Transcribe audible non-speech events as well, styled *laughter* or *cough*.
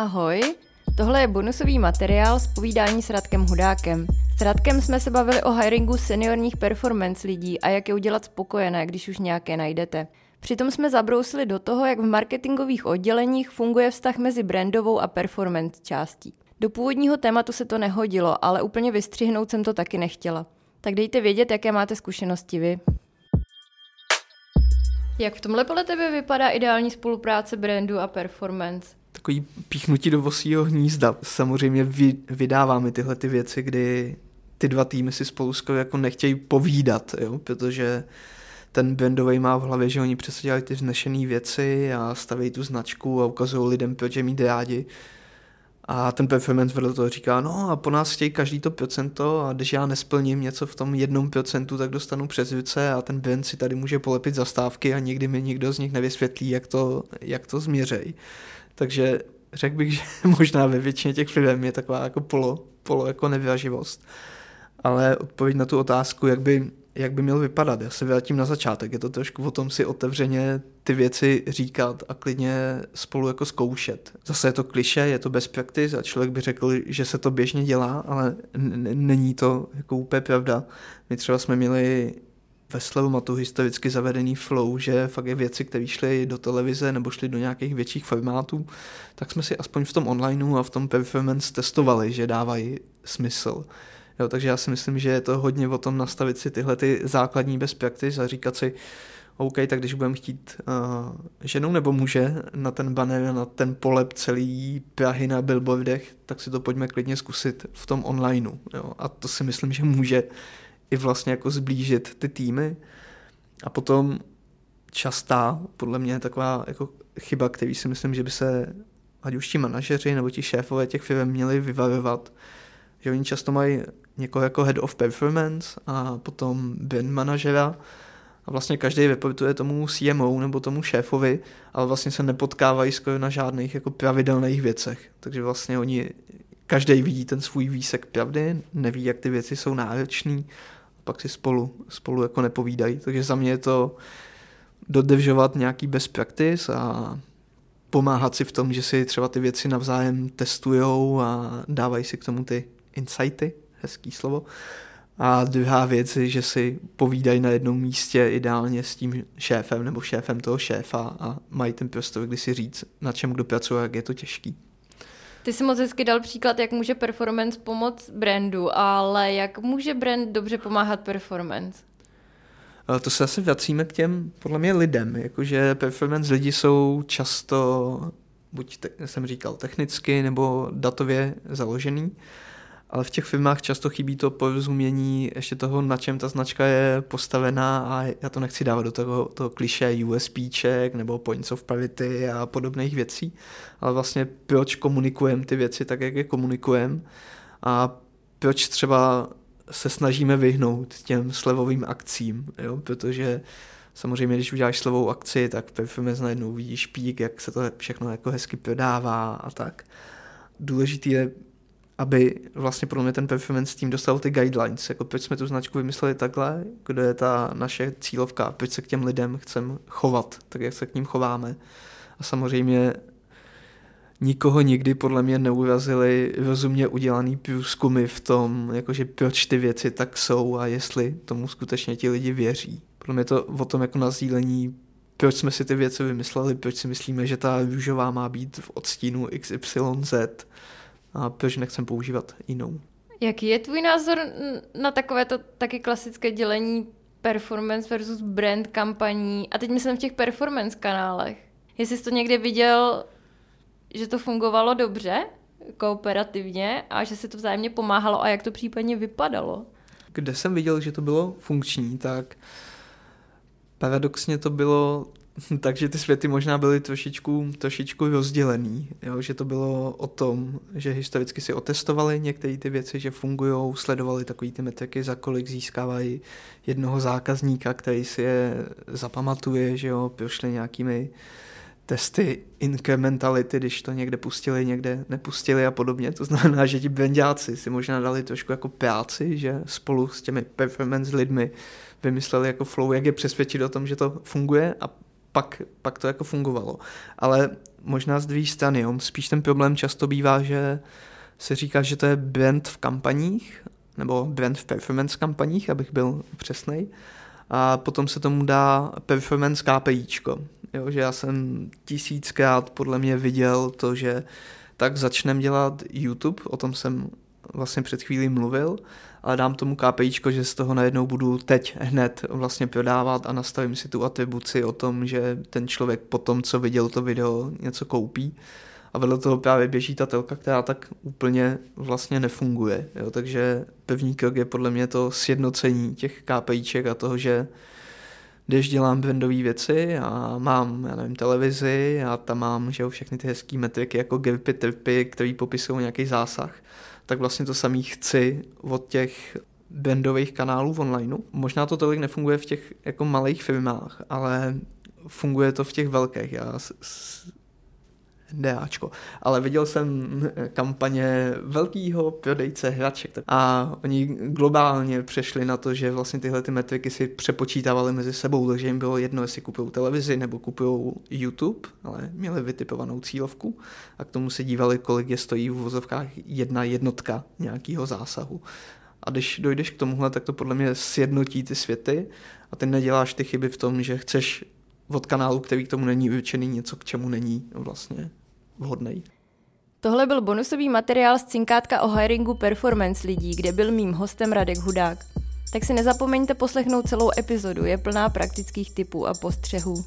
Ahoj, tohle je bonusový materiál z povídání s Radkem Hudákem. S Radkem jsme se bavili o hiringu seniorních performance lidí a jak je udělat spokojené, když už nějaké najdete. Přitom jsme zabrousili do toho, jak v marketingových odděleních funguje vztah mezi brandovou a performance částí. Do původního tématu se to nehodilo, ale úplně vystřihnout jsem to taky nechtěla. Tak dejte vědět, jaké máte zkušenosti vy. Jak v tomhle podle tebe vypadá ideální spolupráce brandu a performance? Takový píchnutí do vosího hnízda. Samozřejmě vy, vydáváme tyhle ty věci, kdy ty dva týmy si spolu jako nechtějí povídat, jo? protože ten brandový má v hlavě, že oni přece dělají ty vznešené věci a staví tu značku a ukazují lidem, proč je mít rádi. A ten performance vedle toho říká, no a po nás chtějí každý to procento a když já nesplním něco v tom jednom procentu, tak dostanu přes ruce a ten brand si tady může polepit zastávky a nikdy mi nikdo z nich nevysvětlí, jak to, jak to změřej. Takže řekl bych, *laughs* že možná ve většině těch firm je taková jako polo, polo jako nevyraživost. Ale odpověď na tu otázku, jak by jak by měl vypadat. Já se vrátím na začátek. Je to trošku o tom si otevřeně ty věci říkat a klidně spolu jako zkoušet. Zase je to kliše, je to bez practice a člověk by řekl, že se to běžně dělá, ale není to jako úplně pravda. My třeba jsme měli ve Slevomatu historicky zavedený flow, že fakt je věci, které šly do televize nebo šly do nějakých větších formátů, tak jsme si aspoň v tom onlineu a v tom performance testovali, že dávají smysl. Jo, takže já si myslím, že je to hodně o tom nastavit si tyhle ty základní best practice a říkat si, OK, tak když budeme chtít uh, ženu nebo muže na ten banner, na ten polep celý Prahy na billboardech, tak si to pojďme klidně zkusit v tom onlineu. Jo? A to si myslím, že může i vlastně jako zblížit ty týmy. A potom častá, podle mě taková jako chyba, který si myslím, že by se ať už ti manažeři nebo ti šéfové těch firm měli vyvarovat, že oni často mají někoho jako head of performance a potom brand manažera a vlastně každý reportuje tomu CMO nebo tomu šéfovi, ale vlastně se nepotkávají skoro na žádných jako pravidelných věcech. Takže vlastně oni, každý vidí ten svůj výsek pravdy, neví, jak ty věci jsou náročné, pak si spolu, spolu jako nepovídají. Takže za mě je to dodržovat nějaký best practice a pomáhat si v tom, že si třeba ty věci navzájem testujou a dávají si k tomu ty insighty, hezký slovo. A druhá věc je, že si povídají na jednom místě ideálně s tím šéfem nebo šéfem toho šéfa a mají ten prostor, kdy si říct, na čem kdo pracuje, jak je to těžký. Ty jsi moc hezky dal příklad, jak může performance pomoct brandu, ale jak může brand dobře pomáhat performance? To se asi vracíme k těm, podle mě, lidem. Jakože performance lidi jsou často, buď te, jsem říkal, technicky nebo datově založený ale v těch firmách často chybí to porozumění ještě toho, na čem ta značka je postavená a já to nechci dávat do toho, toho kliše USPček nebo points of parity a podobných věcí, ale vlastně proč komunikujeme ty věci tak, jak je komunikujeme a proč třeba se snažíme vyhnout těm slevovým akcím, jo? protože samozřejmě, když uděláš slevou akci, tak performance najednou vidíš pík, jak se to všechno jako hezky prodává a tak. Důležitý je aby vlastně pro mě ten performance tým dostal ty guidelines, jako proč jsme tu značku vymysleli takhle, kde je ta naše cílovka, proč se k těm lidem chceme chovat, tak jak se k ním chováme. A samozřejmě nikoho nikdy podle mě neurazili rozumně udělaný průzkumy v tom, jakože proč ty věci tak jsou a jestli tomu skutečně ti lidi věří. Podle mě to o tom jako nazdílení, proč jsme si ty věci vymysleli, proč si myslíme, že ta růžová má být v odstínu XYZ, a proč nechcem používat jinou. Jaký je tvůj názor na takové to taky klasické dělení performance versus brand kampaní a teď myslím v těch performance kanálech. Jestli jsi to někde viděl, že to fungovalo dobře, kooperativně a že se to vzájemně pomáhalo a jak to případně vypadalo? Kde jsem viděl, že to bylo funkční, tak paradoxně to bylo *laughs* takže ty světy možná byly trošičku, trošičku rozdělený, jo? že to bylo o tom, že historicky si otestovali některé ty věci, že fungují, sledovali takový ty metriky, za kolik získávají jednoho zákazníka, který si je zapamatuje, že jo, prošli nějakými testy incrementality, když to někde pustili, někde nepustili a podobně. To znamená, že ti brandáci si možná dali trošku jako práci, že spolu s těmi performance lidmi vymysleli jako flow, jak je přesvědčit o tom, že to funguje a pak, pak to jako fungovalo. Ale možná z dvě strany. On spíš ten problém často bývá, že se říká, že to je brand v kampaních, nebo brand v performance kampaních, abych byl přesnej. A potom se tomu dá performance KPIčko. Jo, že já jsem tisíckrát podle mě viděl to, že tak začneme dělat YouTube, o tom jsem vlastně před chvílí mluvil, ale dám tomu KPIčko, že z toho najednou budu teď hned vlastně prodávat a nastavím si tu atribuci o tom, že ten člověk po tom, co viděl to video, něco koupí. A vedle toho právě běží ta telka, která tak úplně vlastně nefunguje. Jo? Takže první krok je podle mě to sjednocení těch KPIček a toho, že když dělám brandové věci a mám, já nevím, televizi a tam mám, že jo, všechny ty hezké metriky jako GIPy, trpy, který popisují nějaký zásah, tak vlastně to samý chci od těch brandových kanálů v onlineu. Možná to tolik nefunguje v těch jako malých firmách, ale funguje to v těch velkých. Já DAčko. Ale viděl jsem kampaně velkého prodejce hraček a oni globálně přešli na to, že vlastně tyhle ty metriky si přepočítávali mezi sebou, takže jim bylo jedno, jestli kupují televizi nebo kupují YouTube, ale měli vytipovanou cílovku a k tomu se dívali, kolik je stojí v vozovkách jedna jednotka nějakého zásahu. A když dojdeš k tomuhle, tak to podle mě sjednotí ty světy a ty neděláš ty chyby v tom, že chceš od kanálu, který k tomu není určený, něco, k čemu není vlastně vhodný. Tohle byl bonusový materiál z cinkátka o hiringu performance lidí, kde byl mým hostem Radek Hudák. Tak si nezapomeňte poslechnout celou epizodu, je plná praktických typů a postřehů.